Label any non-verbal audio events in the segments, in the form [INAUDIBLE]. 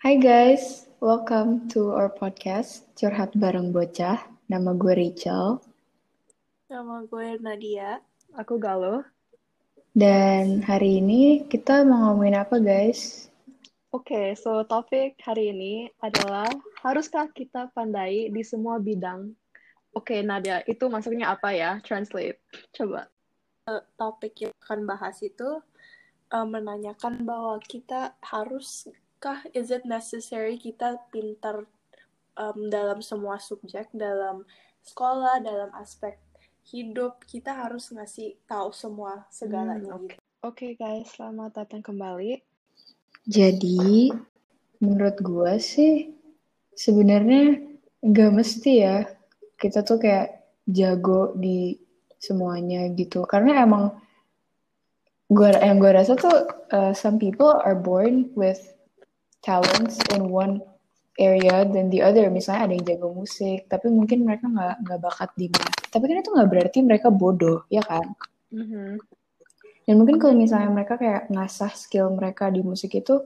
Hai guys, welcome to our podcast Curhat Bareng Bocah. Nama gue Rachel. Nama gue Nadia. Aku Galuh. Dan hari ini kita mau ngomongin apa guys? Oke, okay, so topik hari ini adalah haruskah kita pandai di semua bidang? Oke, okay, Nadia, itu maksudnya apa ya? Translate. Coba. Uh, topik yang akan bahas itu uh, menanyakan bahwa kita haruskah, is it necessary kita pintar um, dalam semua subjek, dalam sekolah, dalam aspek hidup, kita harus ngasih tahu semua segalanya. Hmm, Oke, okay. okay, guys, selamat datang kembali jadi, menurut gue sih, sebenarnya nggak mesti ya kita tuh kayak jago di semuanya gitu. Karena emang gue yang gue rasa tuh uh, some people are born with talents in one area dan the other. Misalnya ada yang jago musik, tapi mungkin mereka nggak nggak bakat di math. Tapi kan itu nggak berarti mereka bodoh, ya kan? Mm -hmm. Dan mungkin kalau misalnya mereka kayak ngasah skill mereka di musik itu,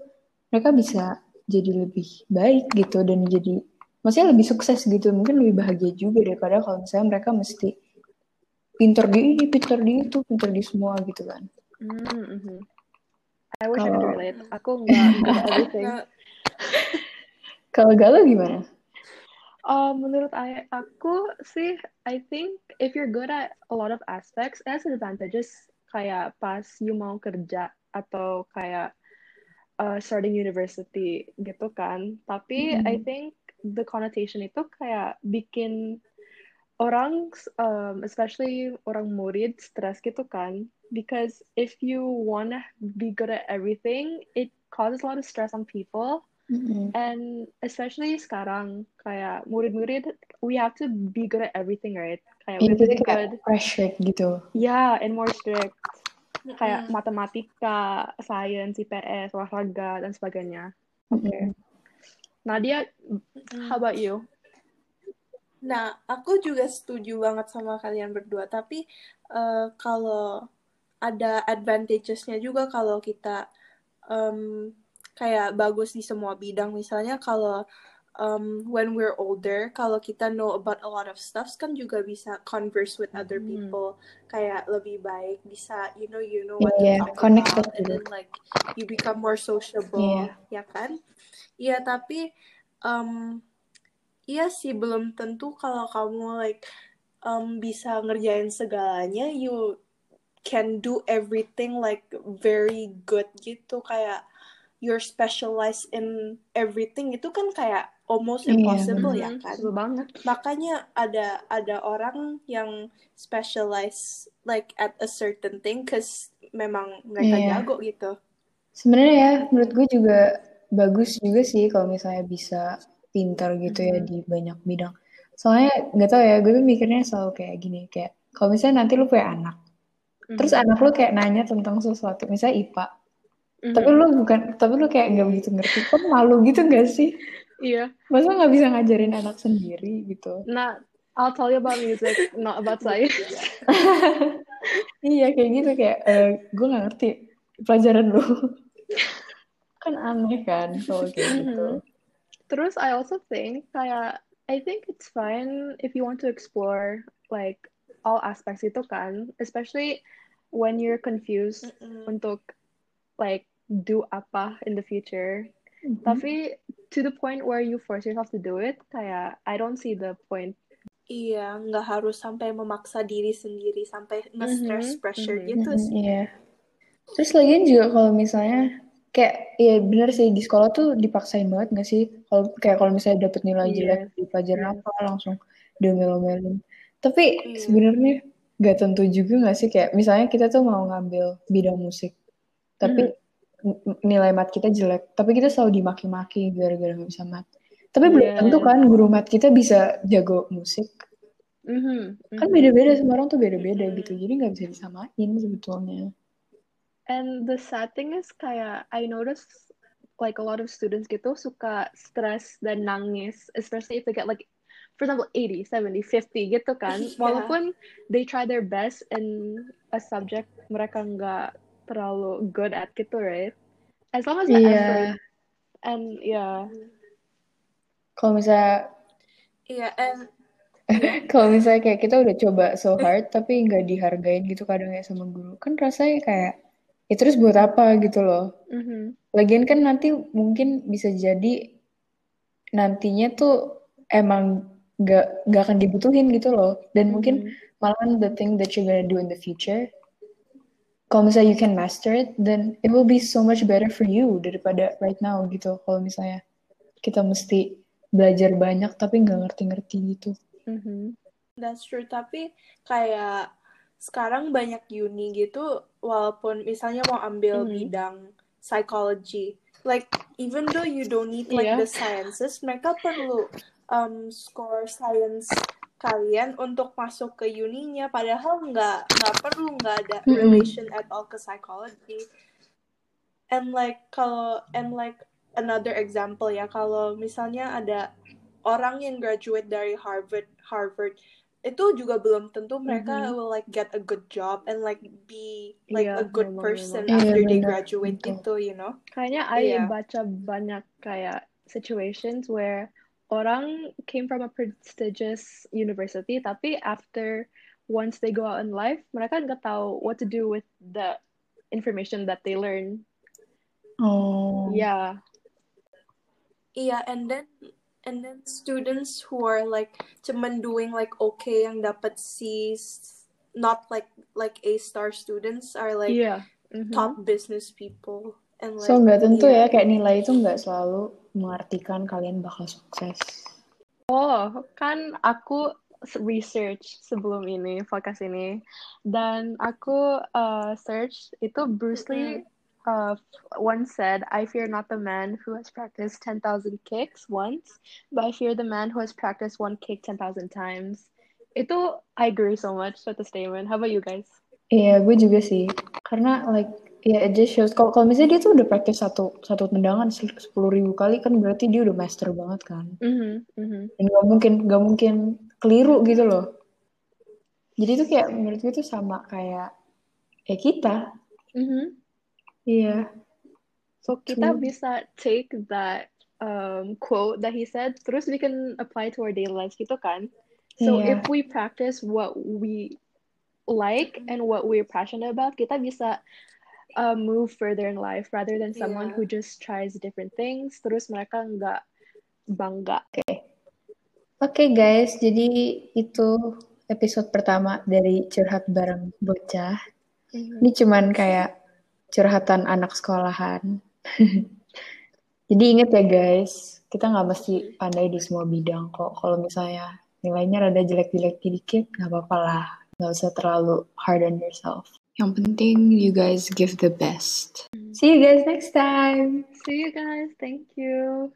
mereka bisa jadi lebih baik gitu dan jadi maksudnya lebih sukses gitu. Mungkin lebih bahagia juga daripada kalau misalnya mereka mesti pinter di ini, pinter di itu, pinter di semua gitu kan. Mm -hmm. I wish kalo... I could relate. Aku nggak [LAUGHS] everything. kalau galau gimana? Uh, menurut aku sih, I think if you're good at a lot of aspects, it has advantages kayak pas you mau kerja atau kayak uh, starting university gitu kan. Tapi mm -hmm. I think the connotation itu kayak bikin orang, um, especially orang murid, stres gitu kan. Because if you wanna be good at everything, it causes a lot of stress on people. Mm-hmm. And especially sekarang kayak murid-murid we have to be good at everything, right? Kayak we have to good. Pressure gitu. Yeah, and more strict. Mm-hmm. Kayak matematika, science, IPS, olahraga dan sebagainya. Oke. Okay. Nadia, mm-hmm. how about you? Nah, aku juga setuju banget sama kalian berdua. Tapi uh, kalau ada advantages-nya juga kalau kita um, kayak bagus di semua bidang misalnya kalau um, when we're older kalau kita know about a lot of stuff kan juga bisa converse with other hmm. people hmm. kayak lebih baik bisa you know you know what yeah, to talk connected about and then like you become more sociable yeah. ya kan iya tapi um, iya sih belum tentu kalau kamu like um, bisa ngerjain segalanya you can do everything like very good gitu. Kayak you're specialized in everything. Itu kan kayak almost iya, impossible yeah, ya kan? Banget. Makanya ada ada orang yang specialize like at a certain thing cause memang mereka yeah. jago gitu. Sebenarnya ya menurut gue juga bagus juga sih kalau misalnya bisa pintar gitu ya di banyak bidang soalnya nggak tau ya gue tuh mikirnya selalu kayak gini kayak kalau misalnya nanti lu punya anak terus anak lu kayak nanya tentang sesuatu misalnya IPA. Tapi lu bukan, tapi lu kayak nggak begitu ngerti. Kok malu gitu gak sih? Iya. Masa nggak bisa ngajarin anak sendiri gitu? Nah, I'll tell you about music, not about science. [LAUGHS] iya kayak gitu kayak eh, gue nggak ngerti pelajaran lu. [LAUGHS] kan aneh kan kalau kayak mm-hmm. Terus I also think kayak I think it's fine if you want to explore like all aspects itu kan, especially when you're confused mm -mm. untuk like do apa in the future. Mm-hmm. Tapi to the point where you force yourself to do it, kayak I don't see the point. Iya, nggak harus sampai memaksa diri sendiri sampai nge-stress mm-hmm. pressure mm-hmm. gitu sih. Iya. Yeah. Terus lagian juga kalau misalnya kayak ya bener sih di sekolah tuh dipaksain banget nggak sih? Kalau kayak kalau misalnya dapet nilai yeah. jelek di pelajaran yeah. apa langsung diomel-omelin. Tapi yeah. sebenarnya nggak tentu juga nggak sih kayak misalnya kita tuh mau ngambil bidang musik, tapi mm nilai mat kita jelek tapi kita selalu dimaki-maki gara-gara nggak bisa mat tapi yeah. belum iya. tentu kan guru mat kita bisa jago musik mm -hmm. kan beda-beda semua orang tuh beda-beda gitu jadi nggak bisa disamain sebetulnya and the sad thing is kayak I notice like a lot of students gitu suka stress dan nangis especially if they get like for example 80, 70, 50 gitu kan [LAUGHS] yeah. walaupun they try their best in a subject mereka nggak terlalu good at gitu right as long as the yeah. effort and yeah Kalau misalnya Iya, and [LAUGHS] kalau misalnya kayak kita udah coba so hard tapi nggak dihargain gitu kadang ya sama guru kan rasanya kayak ya terus buat apa gitu loh. Mhm lagian kan nanti mungkin bisa jadi nantinya tuh emang nggak nggak akan dibutuhin gitu loh. Dan mungkin mhm malahan the thing that you're gonna do in the future kalau misalnya you can master it then it will be so much better for you daripada right now gitu kalau misalnya kita mesti belajar banyak tapi nggak ngerti-ngerti gitu. Mhm that's true. Tapi kayak sekarang banyak uni gitu, walaupun misalnya mau ambil Mhm. bidang psychology, like even though you don't need like Iya. the sciences, mereka perlu um, score science kalian untuk masuk ke uninya. Padahal nggak nggak perlu nggak ada Mm-mm. relation at all ke psychology. And like kalau and like another example ya kalau misalnya ada orang yang graduate dari Harvard Harvard itu juga belum tentu mereka Mhm. will like get a good job and like be like Iya, a good memang, person memang. Iya, after they benar, graduate betul. gitu you know Kayaknya I Iya. baca banyak kayak situations where orang came from a prestigious university, tapi after once they go out in life, mereka nggak tahu what to do with the information that they learn. oh Yeah. iya and then and then students who are like cuman doing like okay yang dapat C's not like like A star students are like Iya. Mhm. top business people and like so nggak tentu iya. ya kayak nilai itu nggak selalu mengartikan kalian bakal sukses Oh, kan aku research sebelum ini, podcast ini. Dan aku uh, search, itu Bruce Lee uh, once said, I fear not the man who has practiced 10,000 kicks once, but I fear the man who has practiced one kick 10,000 times. Itu, I agree so much with the statement. How about you guys? Iya, gue juga sih. Karena like ya it just shows kalau misalnya dia tuh udah practice satu satu tendangan sepuluh ribu kali kan berarti dia udah master banget kan. Mhm, mhm. Dan gak mungkin gak mungkin keliru gitu loh. Jadi itu kayak menurut gue tuh sama kayak ya kita. Mhm. Iya. So kita True. bisa take that um, quote that he said, terus we can apply to our daily lives gitu kan. So Iya. if we practice what we like and what we're passionate about, kita bisa uh, move further in life rather than someone Iya. who just tries different things, terus mereka nggak bangga. Oke guys, jadi itu episode pertama dari curhat bareng bocah. Mhm. Ini cuman kayak curhatan anak sekolahan. [LAUGHS] Jadi inget ya guys, kita nggak mesti pandai di semua bidang kok. Kalau misalnya nilainya rada jelek-jelek dikit, nggak apa-apa lah. Nggak usah terlalu hard on yourself. Yang penting you guys give the best. See you guys next time. See you guys. Thank you.